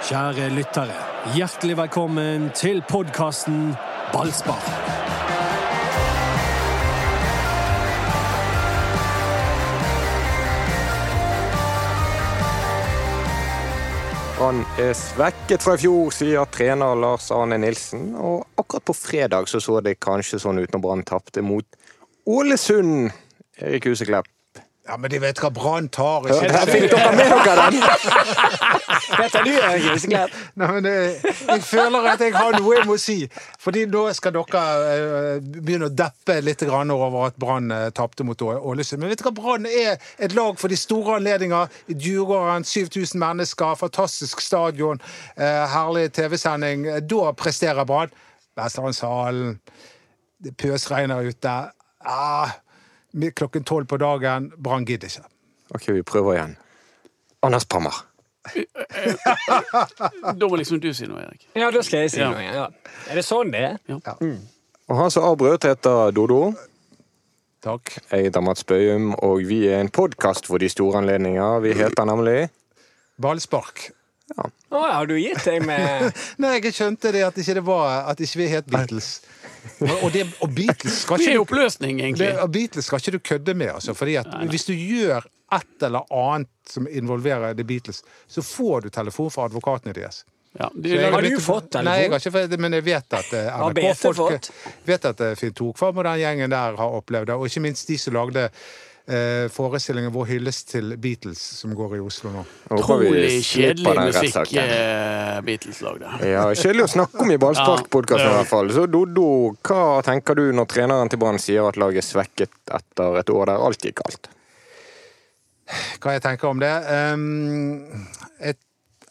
Kjære lyttere, hjertelig velkommen til podkasten Ballspar. Brann er svekket fra i fjor, sier trener Lars Arne Nilsen. Og akkurat på fredag så, så det kanskje sånn ut når Brann tapte mot Ålesund. Erik Huseklepp. Ja, men de vet hva Brann tar. Ja, der fikk dere med dere den! Dette er du, Erik Huseklepp. Nei, men jeg, jeg føler at jeg har noe jeg må si. Fordi nå skal dere eh, begynne å deppe litt grann over at Brann eh, tapte mot Ålesund. Men vet du hva, Brann er et lag for de store anledninger. Djurgården, 7000 mennesker, fantastisk stadion, eh, herlig TV-sending. Da presterer Brann. Vestlandshallen, det pøsregner ute. Ah, klokken tolv på dagen. Brann gidder ikke. Ok, vi prøver igjen. Anders Pammer. Da må liksom du si noe, Erik. Ja, da skal jeg si Ja. noe. Ja. Er det sånn det er? Og han som avbrøt, heter Dodo. Takk. Jeg heter Mats Bøyum, og vi er en podkast for de store anledninger. Vi heter nemlig Ballspark. Å, har du gitt deg med Nei, jeg skjønte det at ikke det var At ikke vi het Beatles. Og, det, og Beatles skal Vi er i ikke oppløsning, det, egentlig. og Beatles skal ikke du kødde med, altså. Fordi at hvis du gjør et eller annet som involverer The Beatles, så får du telefon fra advokatene deres. Ja, de jeg Har du litt- fått telefon? Nei, jeg har ikke fått men jeg vet at eh, NRK-folk vet at eh, Finn Tokvam og den gjengen der har opplevd det. Og ikke minst de som lagde eh, forestillingen Vår hyllest til Beatles, som går i Oslo nå. Utrolig kjedelig musikk eh, Beatles lagde. Ja, Kjedelig å snakke om i Ballspark-podkasten i hvert fall. Så Dodo, hva tenker du når treneren til Brann sier at laget er svekket etter et år der alt gikk galt? hva jeg tenker om det. Um, et,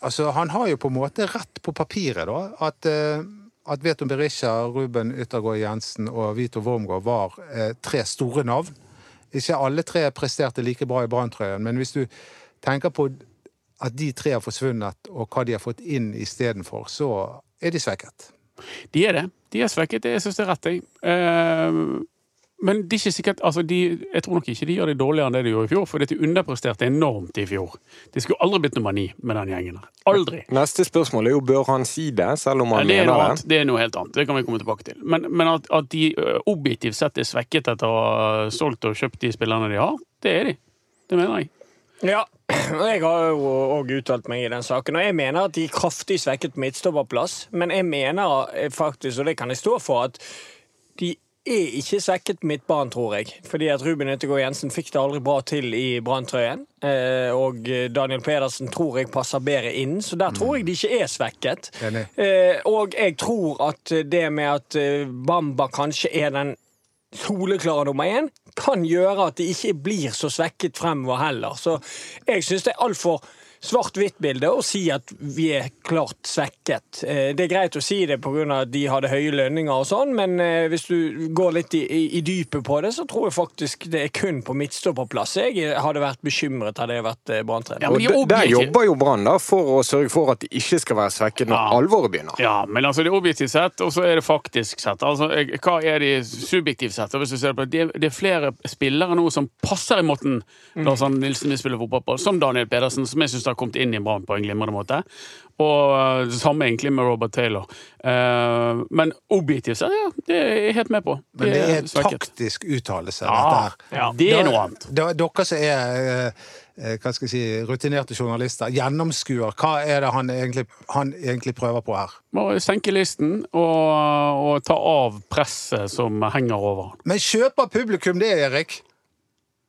altså, han har jo på en måte rett på papiret, da. At, uh, at Veton Berisha, Ruben Yttergård Jensen og Vito Wormgård var eh, tre store navn. Ikke alle tre presterte like bra i Branntrøyen, men hvis du tenker på at de tre har forsvunnet, og hva de har fått inn istedenfor, så er de svekket. De er det. De er svekket, det syns jeg er rett, jeg. Eh, men det er ikke sikkert altså de, Jeg tror nok ikke de gjør det dårligere enn det de gjorde i fjor, for de underpresterte enormt i fjor. De skulle aldri blitt nummer ni med den gjengen der. Aldri. Neste spørsmål er jo bør han si det, selv om Ja, han det, er noe mener annet. det? det er noe helt annet. Det kan vi komme tilbake til. Men, men at, at de objektivt sett er svekket etter å ha solgt og kjøpt de spillerne de har, det er de. Det mener jeg. Ja, jeg har jo òg uttalt meg i den saken, og jeg mener at de er kraftig svekket på midtstopperplass. Men jeg mener eh, faktisk, og det kan jeg stå for, at er ikke svekket mitt midtbanen, tror jeg. Fordi at Ruben Yttergård Jensen fikk det aldri bra til i Branntrøyen. Eh, og Daniel Pedersen tror jeg passer bedre inn, så der tror jeg de ikke er svekket. Eh, og jeg tror at det med at eh, Bamba kanskje er den soleklare nummer én, kan gjøre at de ikke blir så svekket fremover heller. Så jeg syns det er altfor svart-hvitt-bilde å si at vi er klart svekket. Eh, Det er greit å si det pga. at de hadde høye lønninger og sånn, men eh, hvis du går litt i, i, dypet på det, så tror jeg faktisk det er kun på midtstopperplass jeg hadde vært bekymret hadde jeg vært Brann-trener. Ja, de er der jobber jo Brann for å sørge for at de ikke skal være svekket når Ja. alvoret begynner. Ja, men altså det er objektivt sett, og så er det faktisk sett. Altså, hva er det subjektivt sett? Hvis du ser på, det, det er flere spillere nå som passer i måten Lars Arne Nilsen vil spille fotball på, som Daniel Pedersen, som jeg syns har kommet inn i Brann på en glimrende måte. Og uh, det samme egentlig med Robert Taylor. Eh, men objektivt sett, ja, det er jeg helt med på. Men det er svekket. taktisk uttalelse, Ja, dette her. ja, det er noe annet. Dere som er eh, hva skal jeg si, rutinerte journalister, gjennomskuer. Hva er det han egentlig, han egentlig prøver på her? Bare senke listen og, og ta av presset som henger over. Men kjøper publikum det, Erik?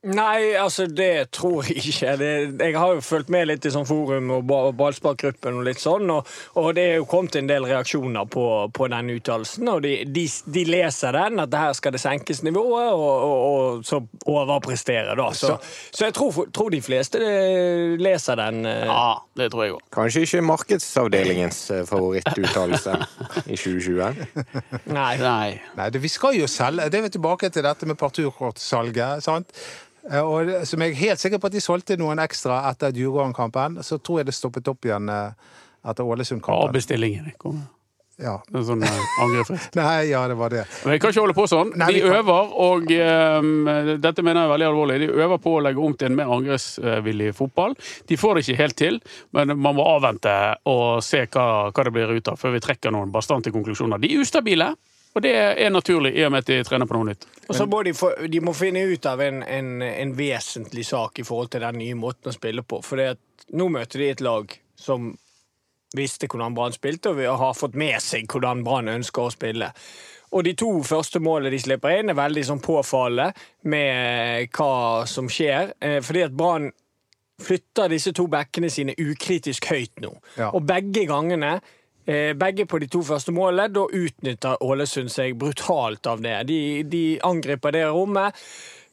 Nei, altså det tror jeg ikke. Det, jeg har jo fulgt med litt i sånn forum og ballsparkgruppen og litt sånn, og, og det er jo kommet en del reaksjoner på, på den uttalelsen. Og de, de, de leser den, at her skal det senkes nivået, og, og, og så overprestere, da. Så, så jeg tror, tror de fleste eh, leser den. eh. Ja, det tror jeg òg. Kanskje ikke markedsavdelingens eh, favorittuttalelse i 2020. Nei. Nei. Nei, det, vi skal jo selge. Det er vi tilbake til dette med parturkortsalget. sant? Eh, Og som jeg er helt sikker på at de solgte noen ekstra etter Djurgården-kampen. Så tror jeg det stoppet opp igjen eh, etter Ålesund-kampen. Avbestillingen, ikke Ja. En sånn eh. Nei, ja, det var det. Men vi kan ikke holde på sånn. Nei, De øver, og um, dette mener jeg er veldig alvorlig, de øver på å legge om til en mer angrepsvillig fotball. De får det ikke helt til, men man må avvente og se hva, hva det blir ut av, før vi trekker noen bastante konklusjoner. De er ustabile, og det er naturlig i og med at de trener på noe nytt. Og så må de, få, de må finne ut av en, en, en vesentlig sak i forhold til den nye måten å spille på. For at nå møter de et lag som visste hvordan Brann spilte, og vi har fått med seg hvordan Brann ønsker å spille. Og de to første målene de slipper inn, er veldig sånn påfallende med hva som skjer. Eh, Fordi at Brann flytter disse to bekkene sine ukritisk høyt nå. Ja. Og begge gangene eh, begge på de to første målene, da utnytter Ålesund seg brutalt av det. De, de angriper det rommet.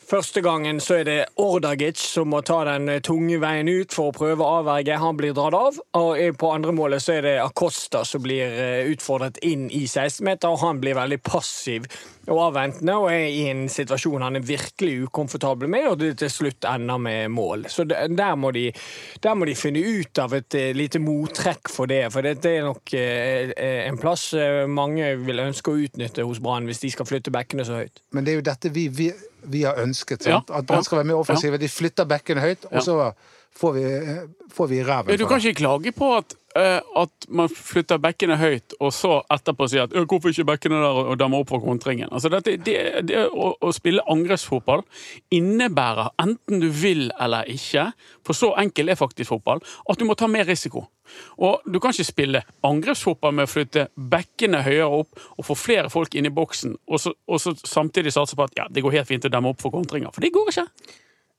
Første gangen så er det Ordagic som må ta den eh, tunge veien ut for å prøve å avverge. Han blir dratt av. Og på andre målet så er det Acosta som blir eh, utfordret inn i 16-meter, og han blir veldig passiv og avventende og er i en situasjon han er virkelig ukomfortabel med, og det til slutt ender med mål. Så der må de, der må de finne ut av et eh, lite mottrekk for det, for det, det er nok en plass mange vil ønske å utnytte hos Brann hvis de skal flytte bekkene så høyt. Men det er jo dette vi, vi, vi har ønsket. Sant? At Brann skal være mer offensive. De flytter bekkene høyt, og så får vi, får vi ræven. Du kan ikke klage på at, eh, at man flytter bekkene høyt, og så etterpå sier at «Øh, 'hvorfor ikke bekkene der og dammer opp for kontringen'? Altså, dette, det, det å, å spille angrepsfotball innebærer, enten du vil eller ikke, for så enkel er faktisk fotball, at du må ta mer risiko. Og Du kan ikke spille angrepsfotball med å flytte bekkene høyere opp og få flere folk inn i boksen, og så, og så samtidig satse på at ja, det går helt fint å demme opp for kontringer. For det går ikke.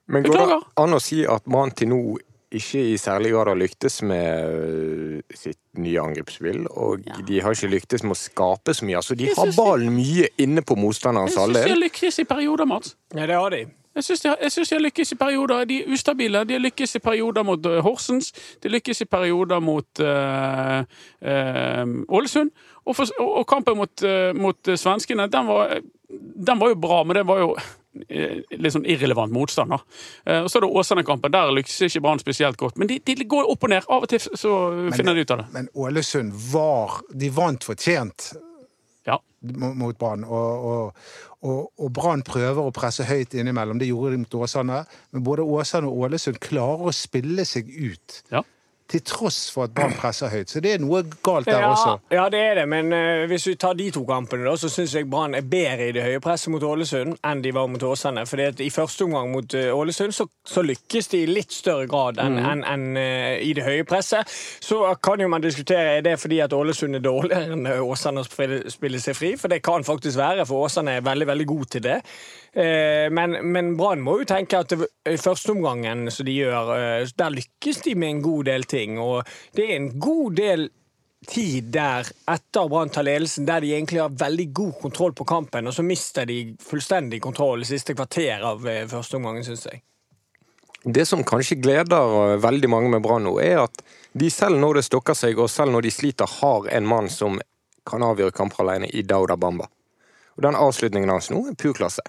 Men går det an å si at man til nå ikke i særlig grad har lyktes med øh, sitt nye angrepsspill, og de har ikke lyktes med å skape så mye. Altså, de har ballen mye inne på motstanderens Jeg syns de har halvdel. lykkes i perioder, Mats. Ja, det har de. Jeg syns de, de har lykkes i perioder. De er ustabile. De har lykkes i perioder mot eh, Horsens. De lykkes i perioder mot eh, eh, Ålesund. Og, for, og, og kampen mot, eh, mot svenskene, den var, den var jo bra, men det var jo litt sånn irrelevant motstand. Eh, og så er det Åsane-kampen. Der lykkes ikke Brann spesielt godt. Men de, de går opp og ned. Av og til så finner de ut av det. Men Ålesund var De vant fortjent Ja. mot Brann. Og, og, og, og Brann prøver å presse høyt innimellom. Det gjorde de mot Åsane. Men både Åsane og Ålesund klarer å spille seg ut. Ja. Til tross for at Brann presser høyt. Så det er noe galt der ja, også. Ja, det er det, men uh, hvis vi tar de to kampene, da, så syns jeg Brann er bedre i det høye presset mot Ålesund enn de var mot Åsane. At I første omgang mot eh, Ålesund så, så lykkes de i litt større grad enn mm. en, en, uh, i det høye presset. Så kan jo man diskutere er det fordi at Ålesund er dårligere enn eh, Åsane å spille seg fri, for det kan faktisk være, for Åsane er veldig veldig god til det. Eh, Men, men Brann må jo tenke at det, i første omgangen som de gjør, eh, der lykkes de med en god del ting. Og det er en god del tid der etter Brann tar ledelsen, der de egentlig har veldig god kontroll på kampen, og så mister de fullstendig kontroll i siste kvarter av førsteomgangen, første omgangen, syns jeg. Det som kanskje gleder veldig mange med Brann nå, er at de selv når det stokker seg, og selv når de sliter, har en mann som kan avgjøre kamper alene i Dauda Bamba. Og Den avslutningen hans nå er pur klasse.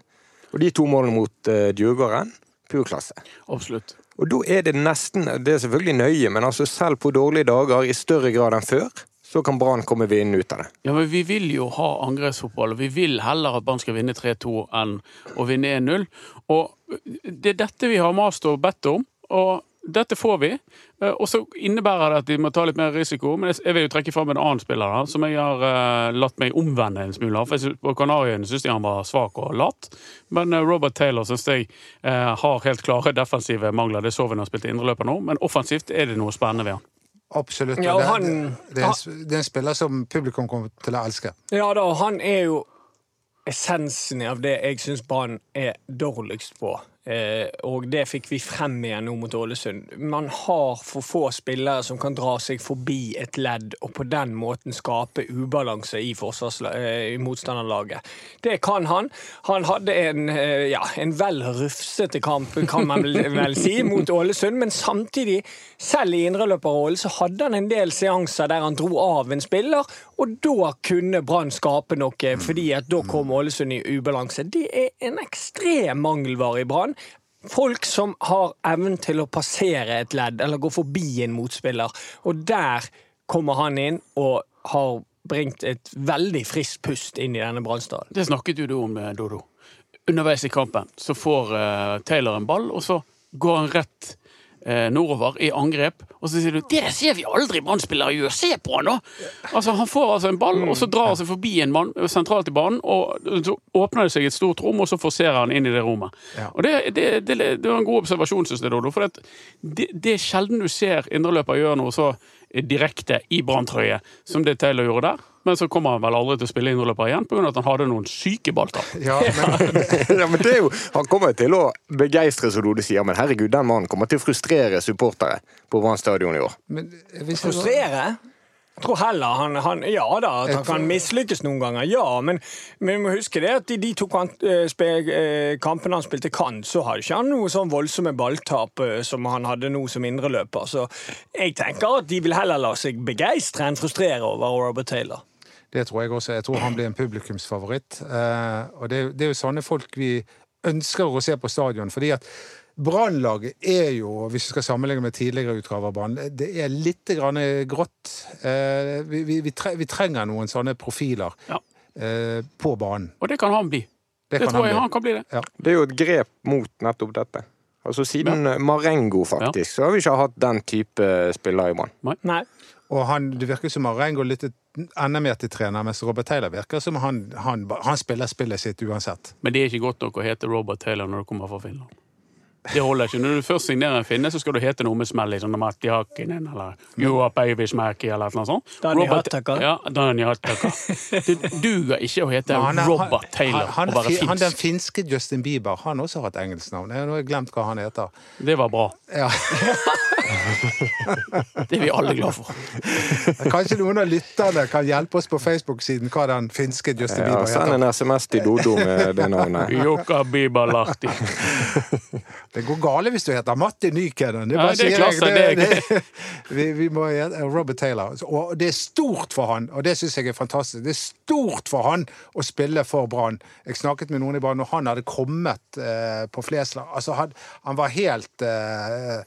Og de to målene mot uh, Djurgården, pur klasse. Absolutt. Og da er det nesten Det er selvfølgelig nøye, men altså selv på dårlige dager, i større grad enn før, så kan Brann komme vinnende ut av det. Ja, men Vi vil jo ha angrepsfotball, og vi vil heller at Brann skal vinne 3-2 enn å vinne 1-0. Og Det er dette vi har mast og bedt om, og dette får vi. Eh, Og så innebærer det at de må ta litt mer risiko. Men jeg vil jo trekke fram en annen spiller da, som jeg har eh, latt meg omvende en smule av. For På Kanariøyene syns jeg han var svak og lat, men eh, Robert Taylor syns jeg har helt klare defensive mangler. Det så vi da han spilte indreløper nå, men offensivt er det noe spennende ved han. Absolutt. Ja, og og det, han- det, det, er en, det er en spiller som publikum kommer til å elske. Ja da, han er jo essensen av det jeg syns Brann er dårligst på. Eh, og det fikk vi frem igjen nå mot Ålesund. Man har for få spillere som kan dra seg forbi et ledd og på den måten skape ubalanse i, eh, i motstanderlaget. Det kan han. Han hadde en, eh, ja, en vel rufsete kamp, kan man vel, si, mot Ålesund. Men samtidig, selv i indreløperrollen, så hadde han en del seanser der han dro av en spiller, og da kunne Brann skape noe, fordi at da kom Ålesund i ubalanse. Det er en ekstrem mangelvare i Brann. Folk som har evnen til å passere et ledd eller gå forbi en motspiller. Og der kommer han inn og har bringt et veldig friskt pust inn i denne Bransdalen. Det snakket jo du om, eh, Dodo. Underveis i kampen så får uh, Taylor en ball, og så går han rett nordover i angrep. Og så sier du 'det ser vi aldri Brann-spillere gjøre', se på han da! Altså Han får altså en ball, og så drar han seg forbi en mann sentralt i banen, og så åpner det seg et stort rom, og så forserer han inn i det rommet. Ja. Og det, det, det, det var en god observasjon, synes jeg, Dodo. For det, det er sjelden du ser indreløper gjøre noe så direkte i Brann-trøye som det Taylor gjorde der. Men så kommer han vel aldri til å spille indreløper igjen pga. at han hadde noen syke balltap. Ja, men, ja, men det er jo, Han kommer til å begeistre, som Lode sier, men herregud, den mannen kommer til å frustrere supportere på Brann stadion i år. men hvis Frustrere? Jeg tror heller han, han Ja da, at han kan mislykkes noen ganger, ja. Men, men vi må huske det at i de to eh, eh, kampene han spilte kant, så hadde ikke han noe sånn voldsomme balltap eh, som han hadde nå som indreløper. Så jeg tenker at de vil heller la seg begeistre enn frustrere over Robert Taylor. Det tror jeg også. Jeg tror han blir en publikumsfavoritt. Eh, og det, det er jo sånne folk vi ønsker å se på stadion. fordi at Brannlaget er jo, hvis vi skal sammenligne med tidligere utgaver av Brann, det er litt grann grått. Eh, vi, vi, vi, trenger noen sånne profiler Ja. eh, på banen. Og det kan han bli. Det, det tror han jeg han kan bli det. Det er jo et grep mot nettopp dette. Altså Siden Marengo, faktisk, så har vi ikke hatt den type spiller i Brann. Nei. Og han, det virker som Marengo lyttet enda mer til trener, mens Robert Taylor virker som han, han, han spiller spillet sitt uansett. Men det er ikke godt nok å hete Robert Taylor når du kommer fra Finland. Det holder ikke. Når du først signerer en finne, så skal du hete noe med smell i, sånn Matti Hakkinen eller Joa Päivismäki eller noe sånt. Danny Robert- Hattaka. Ja, Hattaka. Det duger ikke å hete han er- Robert Taylor han, han, og være finsk. han, den finske Justin Bieber han også har et engelsknavn. Jeg har jeg glemt hva han heter. Det var bra. Ja. Det er vi alle glad for. Kanskje noen av lytterne kan hjelpe oss på Facebook-siden hva den finske Justin Ja, Bieber Send en SMS til Dodo med det navnet. Jukka Bibalahti. Det går gale hvis du heter Matti Nykänen. Ja, det er klasse, det det, vi, vi må Robert Taylor. Og det er stort for han, og det syns jeg er fantastisk. Det er stort for han å spille for Brann. Jeg snakket med noen i Brann, og han hadde kommet eh, på Flesland. Altså, han, han var helt eh,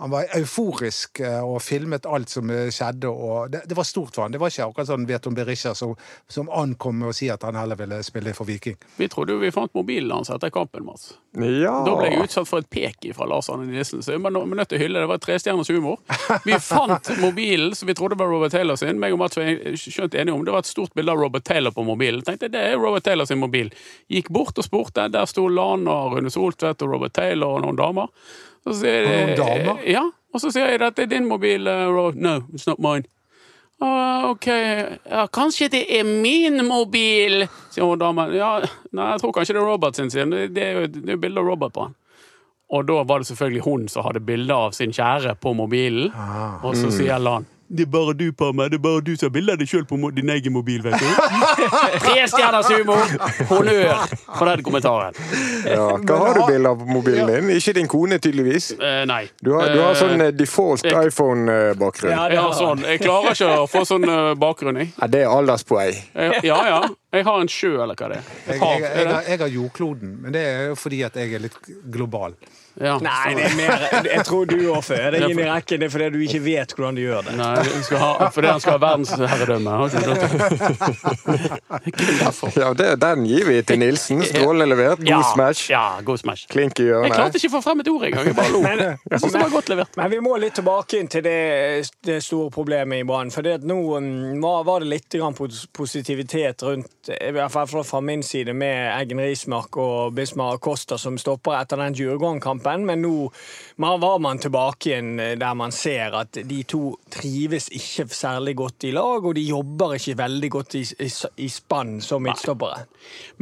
han var euforisk eh, og filmet alt som eh, skjedde. og Det, det var stort for han. Det var ikke akkurat sånn Veton Berisha som, som ankom med å si at han heller ville spille for Viking. Vi trodde jo vi fant mobilen hans etter kampen, Mats. Ja. Da ble jeg utsatt for et pek fra Lars Arne Nilsen, så jeg var nødt til å hylle. Det var trestjerners humor. Vi fant mobilen som vi trodde var Robert Taylor sin. Meg og Mats var skjønt enige om Det var et stort bilde av Robert Taylor på mobilen. Tenkte det er Robert Taylor sin mobil. Gikk bort og spurte. Der sto Lana, Rune Soltvedt og Robert Taylor og noen damer. Så sier jeg- Ja. Og så sier jeg at det er din mobil, eh, No, it's not mine. Uh, OK, ja, kanskje det er min mobil, sier hun damen. Ja, nei, jeg tror kanskje det er Robert sin, sier hun. Det er jo det er bilde av Robert på han. Og da var det selvfølgelig hun som hadde bilde av sin kjære på mobilen. Og så sier Lan det er bare du, Parma. Det er bare du som har bilde av deg sjøl på din egen mobil, vet du. Tre stjerners humor! Honnør for den kommentaren. Ja. Hva har du bilde av på mobilen din? Ikke din kone, tydeligvis. Eh, nei. Du har, du har Eh, sånn eh, default iPhone-bakgrunn. Ja, Ja, jeg har sånn. Jeg klarer ikke å få sånn eh, bakgrunn, jeg. det er alderspoeng. Ja ja. Jeg har en sjø, eller hva det er. Jeg, jeg, jeg, har- jeg har jordkloden, men det er jo fordi at jeg er litt global. Ja, Nei, det er mer Jeg tror du òg føder deg inn i rekken. Det er fordi du ikke vet hvordan du gjør det. Nei, ha, fordi han skal ha verdensherredømme. Det er. Ja, det, den gir vi til Nilsen. Strålende levert. God smash. Ja, god smash. Klink i Jeg klarte ikke å få frem et ord engang. Jeg bare lo. Men- Jeg synes det var godt levert. Men vi må litt tilbake inn til det, det store problemet i Brann. For det at nå mm, var, var det litt grann positivitet rundt, i hvert fall fra min side, med Eggen Rismark og Bismar Costa som stopper etter den Djurgården-kampen. Men nå var man tilbake igjen eh, der man ser at de to trives ikke særlig godt i lag, og de jobber ikke veldig godt i, i, i spann som midtstoppere.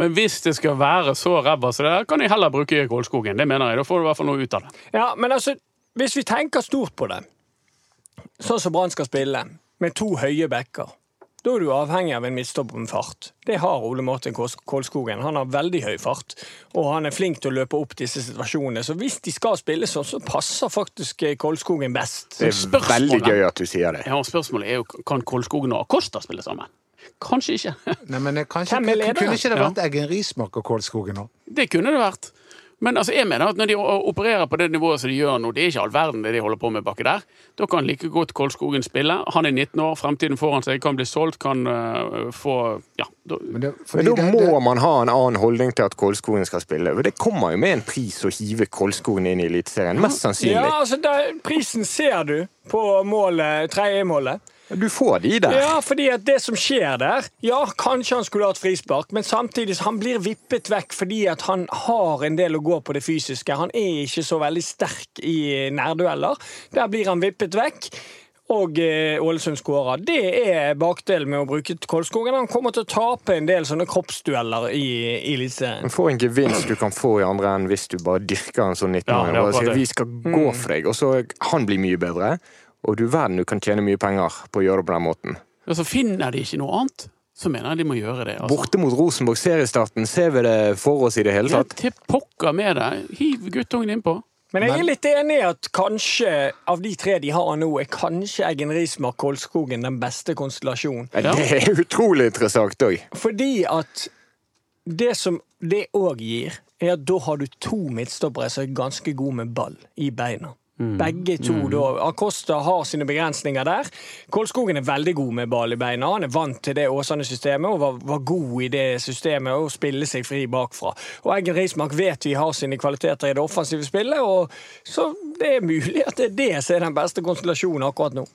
Men hvis det skal være så ræva som det der, kan de heller bruke Kålskogen. Det mener jeg. Da får du i hvert fall noe ut av det. Ja, men altså, hvis vi tenker stort på det, sånn som Brann skal spille, med to høye backer, da er du avhengig av en midtstopper med fart. Det har Ole Martin Kolskogen. Han har veldig høy fart, og han er flink til å løpe opp disse situasjonene. Så hvis de skal spille sånn, så passer faktisk eh, Kolskogen best. Det er veldig gøy at du sier det. Ja, Spørsmålet er jo kan Kolskogen og Acosta spille sammen. Kanskje ikke. Nei, men kanskje, Hvem er lederen? Kunne ikke det Ja. vært Eggen Rismark og Kålskogen nå? Det kunne det vært. Men altså, jeg mener at når de opererer på det nivået som de gjør nå, det er ikke all verden det de holder på med baki der. Da kan like godt Kolskogen spille. Han er 19 år, fremtiden foran seg, kan bli solgt, kan uh, få Ja. Da, Men, det, Men da det- må det- man ha en annen holdning til at Kolskogen skal spille. For Det kommer jo med en pris å hive Kolskogen inn i Eliteserien. Mest sannsynlig. Ja, altså, der, Prisen ser du på målet, tredje målet. Du får de der. Ja, fordi at det som skjer der Ja, kanskje han skulle hatt frispark, men samtidig han blir vippet vekk fordi at han har en del å gå på det fysiske. Han er ikke så veldig sterk i nærdueller. Der blir han vippet vekk. Og eh, Ålesund skårer. Det er bakdelen med å bruke Kolskogen. Han kommer til å tape en del sånne kroppsdueller i, i Eliteserien. Men Få en gevinst du kan få i andre enden hvis du bare dyrker en sånn 19-åring. Ja, vi skal gå for deg, og så han blir mye bedre. Og du verden du kan tjene mye penger på å gjøre det på den måten. altså, finner de ikke noe annet, så mener jeg de må gjøre det. Altså. Borte mot Rosenborg seriestarten, ser vi det for oss i det hele tatt? Ja, til pokker med det. Hiv guttungen innpå. Men jeg er litt enig i at kanskje av de tre de har nå, er kanskje Eggen Rismark Kolskogen den beste konstellasjonen. Ja, Det er utrolig interessant òg. Fordi at det som det òg gir, er at da har du to midtstoppere som er ganske gode med ball i beina. Begge to da. Acosta har sine begrensninger der. Kolskogen er veldig god med ball i beina. Han er vant til det Åsane-systemet og var, var god i det systemet å spille seg fri bakfra. Og Eggen Rismark vet vi har sine kvaliteter i det offensive spillet, og så det er mulig at det er det som er den beste konstellasjonen akkurat nå.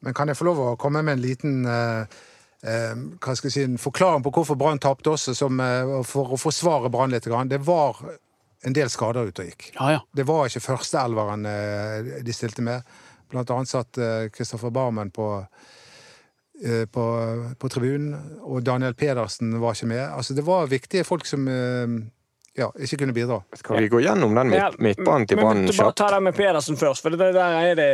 Men kan jeg få lov å komme med en liten uh eh, hva skal jeg si, en forklaring på hvorfor Brann tapte også, som, eh, for å forsvare Brann litt? Det var en del skader ute og gikk. Ja, ja. Det var ikke førsteelveren eh, de stilte med. Blant annet satt Kristoffer Barmen på, eh, på, på tribunen, og Daniel Pedersen var ikke med. Altså, det var viktige folk som eh, ja, ikke kunne bidra. Skal vi gå gjennom den midt, midtbanen til Brann kjapt? ta det med Pedersen først, for det der er det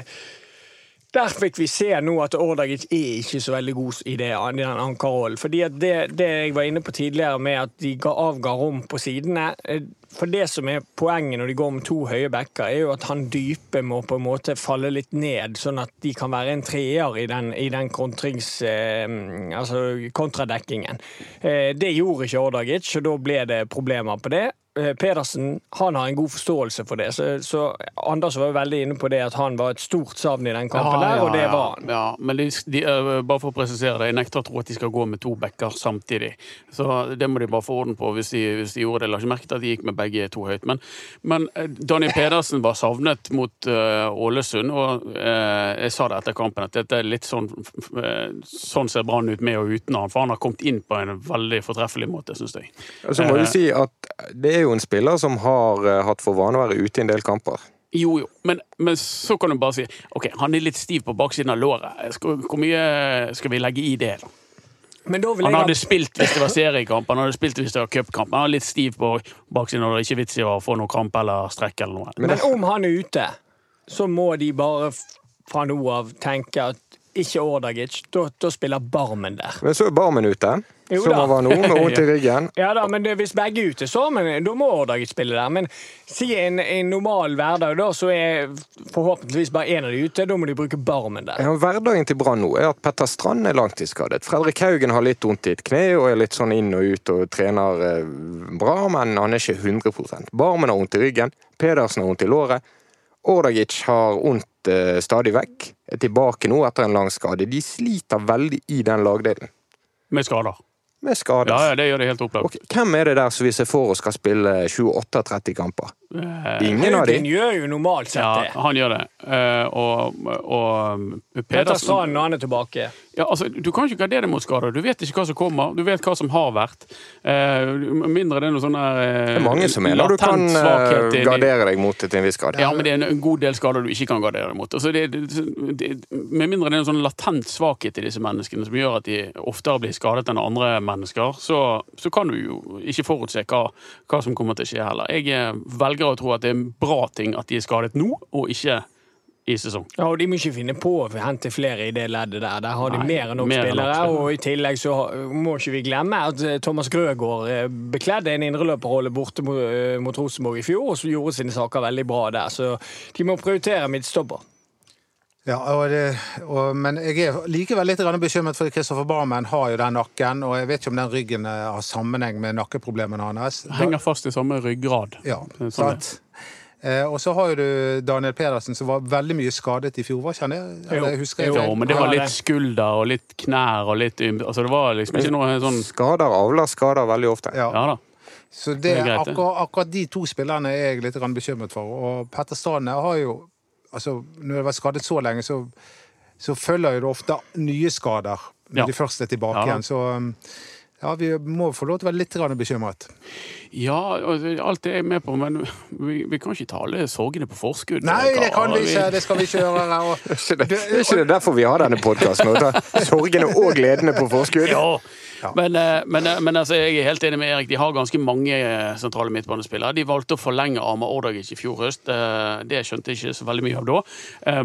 fikk vi se nå at Ordagic er ikke så veldig god i, det, i den ankerrollen. Fordi det, det jeg var inne på tidligere med at de ga, avga rom på sidene eh, For det som er poenget når de går med to høye backer, er jo at han dype må på en måte falle litt ned, sånn at de kan være en treer i den, i den kontrings... Eh, altså kontradekkingen. Eh, det gjorde ikke Ordagic, og da ble det problemer på det. Eh, Pedersen han har en god forståelse for det, så, så Anders var veldig inne på det at han var et stort savn i den kampen der, og det var han. Ja, men de, de, øh, bare for å presisere det, jeg nekter å tro at de skal gå med to backer samtidig. Så det må de bare få orden på hvis de, hvis de gjorde det. La ikke merke til at de gikk med begge to høyt. Men, men øh, Daniel Pedersen var savnet mot uh, Ålesund, og uh, jeg sa det etter kampen at dette er litt sånn uh, Sånn ser Brann ut med og uten han, for han har kommet inn på en veldig fortreffelig måte, syns jeg. Så må Eh, vi si at det er jo en spiller som har eh, hatt for vane å være ute i en del kamper. Jo, jo, men, men så kan du bare si OK, han er litt stiv på baksiden av låret. Skal, hvor mye skal vi legge i det? da? Men da vil Han hadde jeg... spilt hvis det var seriekamp, han hadde spilt hvis det var cupkamp. Han er litt stiv på baksiden, og det er ikke vits i å få noe kramp eller strekk eller noe. Men om han er ute, så må de bare fra nå av tenke at ikke Ordagic, da, da spiller Barmen der. Men så er Barmen ute, Jo som han var nå, med vondt i ryggen. Ja da, men det, hvis begge er ute, så men, da må Ordagic spille der. Men si en, en normal hverdag, da, så er forhåpentligvis bare én av de ute. Da må de bruke Barmen der. Ja, hverdagen til Brann nå er at Petter Strand er langtidsskadet. Fredrik Haugen har litt vondt i et kne og er litt sånn inn og ut og trener eh, bra, men han er ikke 100% Barmen har vondt i ryggen. Pedersen har vondt i låret. Ordagic har vondt eh, stadig vekk. Er tilbake nå etter en lang skade. De sliter veldig i den lagdelen Med skader. med skader. Ja, ja, det gjør det helt opplagt. Ok, Hvem er det der som vi ser for oss skal spille 28-30 kamper? Ingen av Haugen de. gjør jo normalt sett Ja, det. han gjør det. Eh, og, og Petter Pedersen Strand når han er tilbake. ja, altså, Du kan ikke gardere deg mot skader. Du vet ikke hva som kommer. Du vet hva som har vært. Eh, mindre det er noe sånn der eh, Det er mange som mener du kan eh, gardere deg mot det til en viss grad. Ja, men det er en god del skader du ikke kan gardere deg mot. Altså det, det, det, med mindre det er en sånn latent svakhet i disse menneskene som gjør at de oftere blir skadet enn andre mennesker, så, så kan du jo ikke forutse hva, hva som kommer til å skje heller. Jeg eh, velger å tro at det er en bra ting at de er skadet nå, og ikke i sesong. Ja, og De må ikke finne på å hente flere i det leddet der. Der har de Nei, mer enn nok spillere. Og i tillegg så må ikke vi glemme at eh, Thomas Grøgaard eh, bekledde en indreløperrolle borte eh, mot Rosenborg i fjor, og så gjorde sine saker veldig bra der. Så de må prioritere midtstopper. Ja, og det, og, men jeg er likevel litt bekymret, for Kristoffer Barmen har jo den nakken, og jeg vet ikke om den ryggen eh, har sammenheng med nakkeproblemene hans. Henger fast i samme ryggrad. Ja, Sånn sant. Eh, og så har jo du Daniel Pedersen, som var veldig mye skadet i fjor, var ikke han det? Jo. jeg Jo, men det var litt skulder og litt knær og litt. Altså, det var liksom ikke noe sånn Skader avler skader veldig ofte. Ja. Ja da. Så det, Det er greit, akkurat, akkurat de to spillerne er jeg litt bekymret for. Og Petter Strand har jo altså, Når du har vært skadet så lenge, så, så følger jo det ofte nye skader når Ja. de først er tilbake Ja igjen. Så um, ja, vi må få lov til å være litt bekymret. Ja, alt det er jeg med på, men vi, vi kan ikke ta alle sorgene på forskudd. Nei, det kan vi ikke! Det skal vi ikke gjøre. Og, det, er ikke det derfor vi har denne podkasten? Sorgene og gledene på forskudd? Ja. Men, eh, men, eh, men altså, jeg er helt enig med Erik. De har ganske mange eh, sentrale midtbanespillere. De valgte å forlenge Arma Ordagic i fjor høst. Det skjønte jeg ikke så veldig mye av da.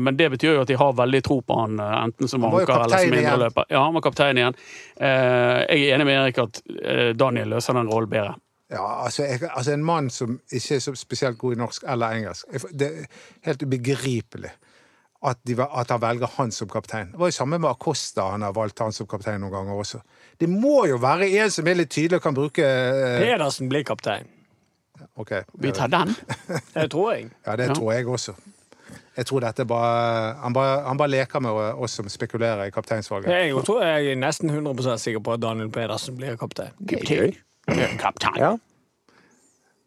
Men det betyr jo at de har veldig tro på han, enten som anker eller som indreløper. Ja, han var kaptein igjen. Jeg er enig med Erik at Daniel løser den rollen bedre. ja, altså, jeg, altså En mann som ikke er så spesielt god i norsk eller engelsk Det er helt ubegripelig at, de, at han velger han som kaptein. Det var jo samme med Acosta. Han har valgt han som kaptein noen ganger også. Det må jo være en som er litt tydelig og kan bruke eh, Pedersen blir kaptein. Ok. Vi tar den. Det tror jeg. Ja, det Ja. tror jeg også. Jeg tror dette bare han, bare han bare leker med oss som spekulerer i kapteinsvalget. Jeg tror jeg er nesten 100 sikker på at Daniel Pedersen blir kaptein. Er. Kaptein. Ja.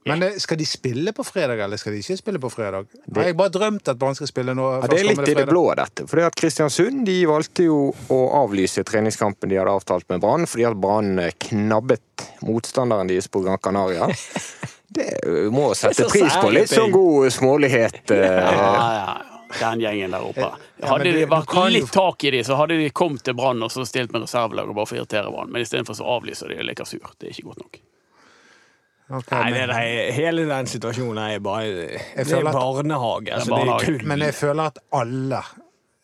Men eh, skal de spille på fredag, eller skal de ikke spille på fredag? Har jeg bare drømt at Brann skal spille nå? Ja, det er litt i det blå, dette. Fordi at Kristiansund de valgte jo å avlyse treningskampen de hadde avtalt med Brann, fordi at Brann eh, knabbet motstanderen deres på Gran Canaria. Det eh, må sette pris på litt sånn god smålighet. Ja, Ja, ja. Den gjengen der oppe. Hadde det- det vært litt tak i dem, så hadde de kommet til Brann og så stilt med reservelag og bare for å irritere Brann. Men istedenfor så avlyser de og leker sur. Det er ikke godt nok. Ok, Nei, men- det der, hele den situasjonen er bare Det er at- barnehage. Altså, det er barnehage. tull. Men jeg føler at alle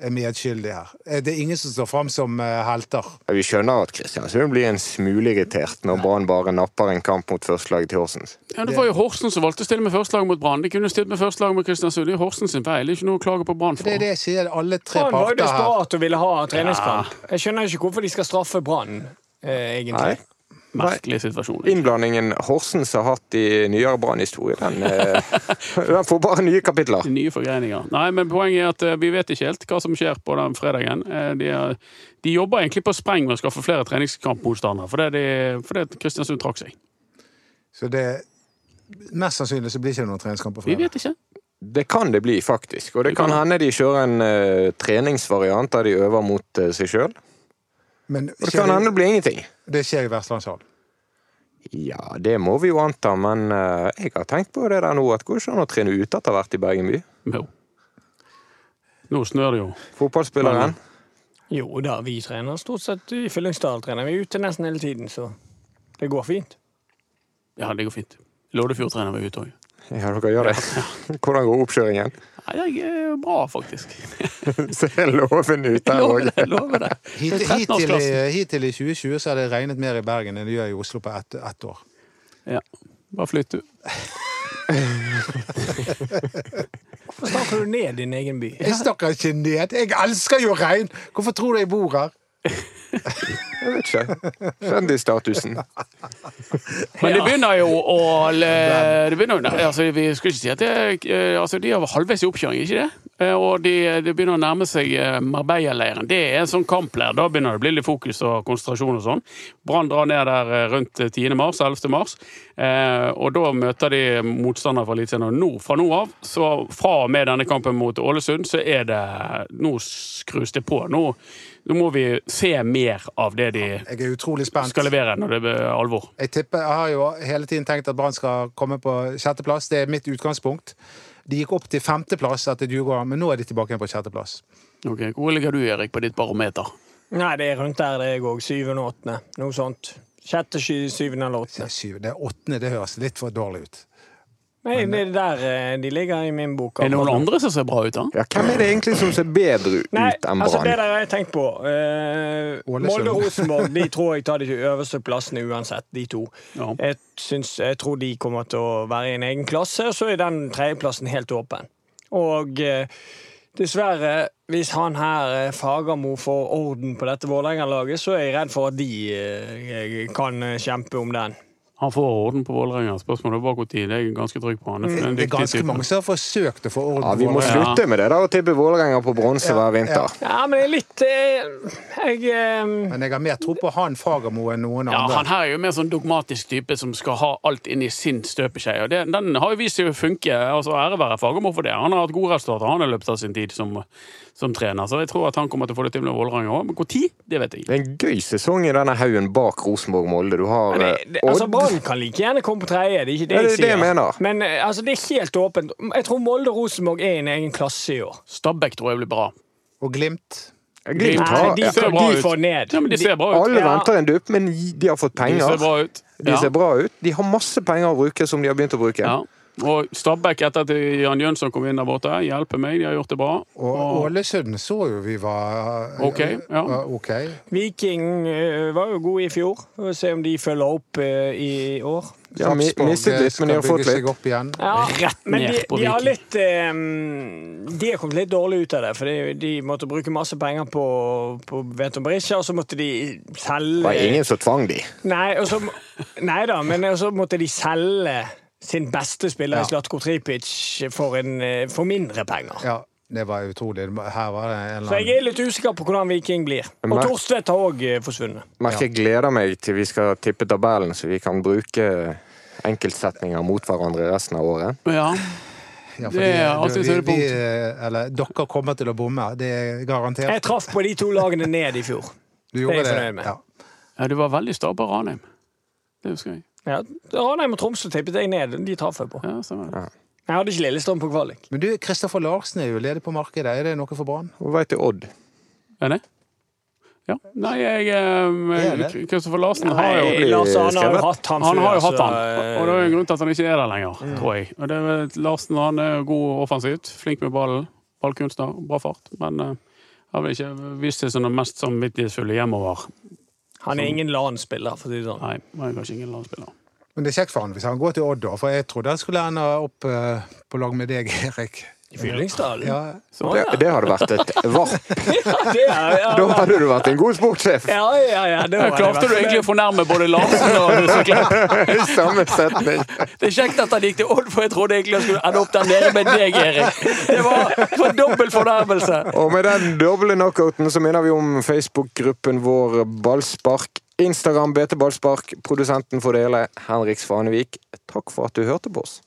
er medskyldige her. Eh, Det er ingen som står fram som helter. helter. Vi skjønner at Kristiansund blir en smule irritert når Brann bare napper en kamp mot førstelaget til Horsens. Ja, Det var jo Horsens som valgte å stille med førstelaget mot Brann. De kunne stilt med førstelaget mot Kristiansund. Det er Horsens sin feil. Det er ikke noe å klage på Brann for. Det er det jeg sier, alle tre Han var jo parter her. desperat og ville ha treningskamp. Jeg skjønner ikke hvorfor de skal straffe Brann, eh, egentlig. Nei. Merkelig situasjon. Innblandingen Horsens har hatt i nyere brannhistorie, den, eh, den får bare nye kapitler. Nye forgreininger. Nei, men poenget er at eh, vi vet ikke helt hva som skjer på den fredagen. Eh, De, er, de jobber egentlig på spreng med å skaffe flere treningskampmotstandere, fordi de, fordi Kristiansund trakk seg. Så det Mest sannsynlig så blir det ikke noen treningskamp på fredag? Vi vet ikke. Det kan det bli, faktisk. Og det Det kan kan hende de kjører en uh, treningsvariant der de øver mot uh, seg sjøl. Og det kan hende det blir ingenting. Det skjer i Vestlandshall. Ja, det må vi jo anta, men eh, jeg har tenkt på det der nå, at går det ikke an å trene ute etter hvert i Bergen by? Jo. Nå snør det jo. Fotballspilleren. Jo da, vi trener stort sett i Fyllingsdal. trener vi ute nesten hele tiden, så det går fint. Ja, det går fint. Loddefjord trener vi ute òg. Ja, dere gjør det. Hvordan går oppkjøringen? Nei, det er bra, faktisk. Ser loven ut der òg. hittil, i, 13-årsklassen. hittil i 2020 så har det regnet mer i Bergen enn det gjør i Oslo på ett et år. Ja. Bare flytt, du. Hvorfor snakker du ned din egen by? Jeg snakker ikke ned. Jeg elsker jo regn! Hvorfor tror du jeg bor her? Jeg vet ikke. Kjendisstatusen. Men det begynner jo å det begynner, altså, Vi skulle ikke si at det, er- altså, De er halvveis i oppkjøring, ikke det? Eh, Og de, det begynner å nærme seg eh, Marbella-leiren. Det er en sånn kampleir. Da begynner det å bli litt fokus og konsentrasjon og sånn. Brann drar ned der eh, rundt 10. mars, 11. mars. Eh, og da møter de motstandere fra Eliteserien. Og nå, fra nå av, så fra og med denne kampen mot Ålesund, så er det Nå skrus det på. Nå, nå må vi se mer av det de Jeg er utrolig spent. skal levere når det blir alvor. Jeg tipper, jeg har jo hele tiden tenkt at Brann skal komme på sjetteplass. Det er mitt utgangspunkt. De gikk opp til femteplass etter Djurgården, men nå er de tilbake igjen på sjetteplass. Okay. Hvor ligger du, Erik, på ditt barometer? Nei, det er rundt der det er òg. Syvende og åttende. Noe sånt. Sjette, syvende eller åttende. er. Det er åttende, det høres litt for dårlig ut. Nei, det er der eh, de ligger i min bok. Er det noen andre som ser bra ut, da? Ja, hvem er det egentlig som ser bedre ut Nei, enn altså det Brann? der har jeg tenkt på. Eh, Molde og Rosenborg de tror jeg tar de øverste plassene uansett, de to. Ja. Jeg, syns, jeg tror de kommer til å være i en egen klasse, og så er den tredjeplassen helt åpen. Og eh, Dessverre, hvis han her Fagermo får orden på dette Vålerenga-laget, så er jeg redd for at de kan kjempe om den. Han får orden på Vålerenga. Spørsmålet er bare når. Det er ganske trygg på. Han er Det er ganske type. mange som har forsøkt å få orden Ja, Vi må slutte med det da, å tippe Vålerenga på bronse hver vinter. Ja, men det er litt eh, Jeg eh, Men jeg har mer tro på han Fagermo enn noen Ja, andre. Han her er jo mer sånn dogmatisk type som skal ha alt inn i sin støpeskje. Og det, den har jo vist seg å funke. altså Ære være Fagermo for det. Han har hatt gode resultater han i løpet av sin tid som, som trener. Så jeg tror at han kommer til å få det til med Vålerenga òg. Men når? Det vet jeg ikke. Det er en gøy sesong i denne haugen bak Rosenborg-Molde. Du har det, eh, det, altså, Odd. Brann kan like gjerne komme på tredje, det er ikke det jeg jeg det det jeg mener. Men eh, altså, det er helt åpent. Jeg tror Molde og Rosenborg er i en egen klasse i år. Stabæk tror jeg blir bra. Og Glimt. Glimt har de, ser bra de ut. får ned. Ja, men de ser bra ut. Alle venter en dupp, men de har fått penger. De ser bra ut. De Ja. ser bra ut. De har masse penger å bruke som de har begynt å bruke. Ja. Og Stabæk etter at Jan Jønsson kom inn der borte, hjelper meg, de har gjort det bra. Og Ålesund så jo vi var eh, Ok, ja. okay. Viking eh, var jo gode i fjor. Vi får se om de følger opp eh, i år. De har mistet eh, litt, men de har fått litt. opp igjen. Ja, Rett men ned de, på de har litt eh, De har kommet litt dårlig ut av det. For de, de måtte bruke masse penger på, på Veton Berisha, og så måtte de selge Det var ingen som tvang de. Nei, og så, nei da, men så måtte de selge sin beste spiller, Ja. Slatko Tripic, for, en, eh, for mindre penger. Ja, det var utrolig. Her var det en Så jeg er litt usikker på hvordan Viking blir. Og Torstvedt har òg forsvunnet. Merker jeg gleder meg til vi skal tippe tabellen, så vi kan bruke enkeltsetninger mot hverandre resten av året. Ja. Ja, Det er du- alltid et det eller, dere kommer til å bomme, det er garantert. Jeg traff på de to lagene ned i fjor. Du er jeg fornøyd med. Ja. ja, du var veldig sta på Ranheim. Det husker jeg. Ja, Ranheim og Tromsø tippet jeg ned. De traff jeg på. Ja. Jeg hadde ikke Lillestrøm på kvalik. Men du, Kristoffer Larsen er jo ledig på markedet. Er det noe for Brann? Hva vei til Odd? Er det? Ja. Nei, jeg Er eh. Kristoffer Larsen har jo Nei, Lars Arne har jo hatt han Han har jo hatt han, eh, og det er jo en grunn til at han ikke er der lenger, tror jeg. Og det er Larsen han er god offensivt, flink med ballen, ballkunstner, bra fart. Men uh, har vel ikke vist seg som den mest samvittighetsfulle hjemover. Han er ingen LAN-spiller, for å si det sånn. Nei, han er kanskje ingen LAN-spiller. Men det er kjekt for han hvis han går til Odd, da. For jeg trodde han skulle ende opp eh, på lag med deg, Erik. Fyllingsdalen? Ja, Å, Det, ja. det hadde vært et varp. Det ja, Da hadde du vært en god sportssjef! ja, ja, ja, det var Klarte du egentlig å fornærme både Larsen og Huseklepp? I samme setning. Det er kjekt at han gikk til Odd, for jeg trodde egentlig han skulle ende opp der nede med deg, Erik. Det var, for var dobbel fornærmelse. Og med den doble knockouten så minner vi om Facebook-gruppen vår Ballspark. Instagram BT Ballspark. Produsenten for det hele, Henrik Svanevik. Takk for at du hørte på oss.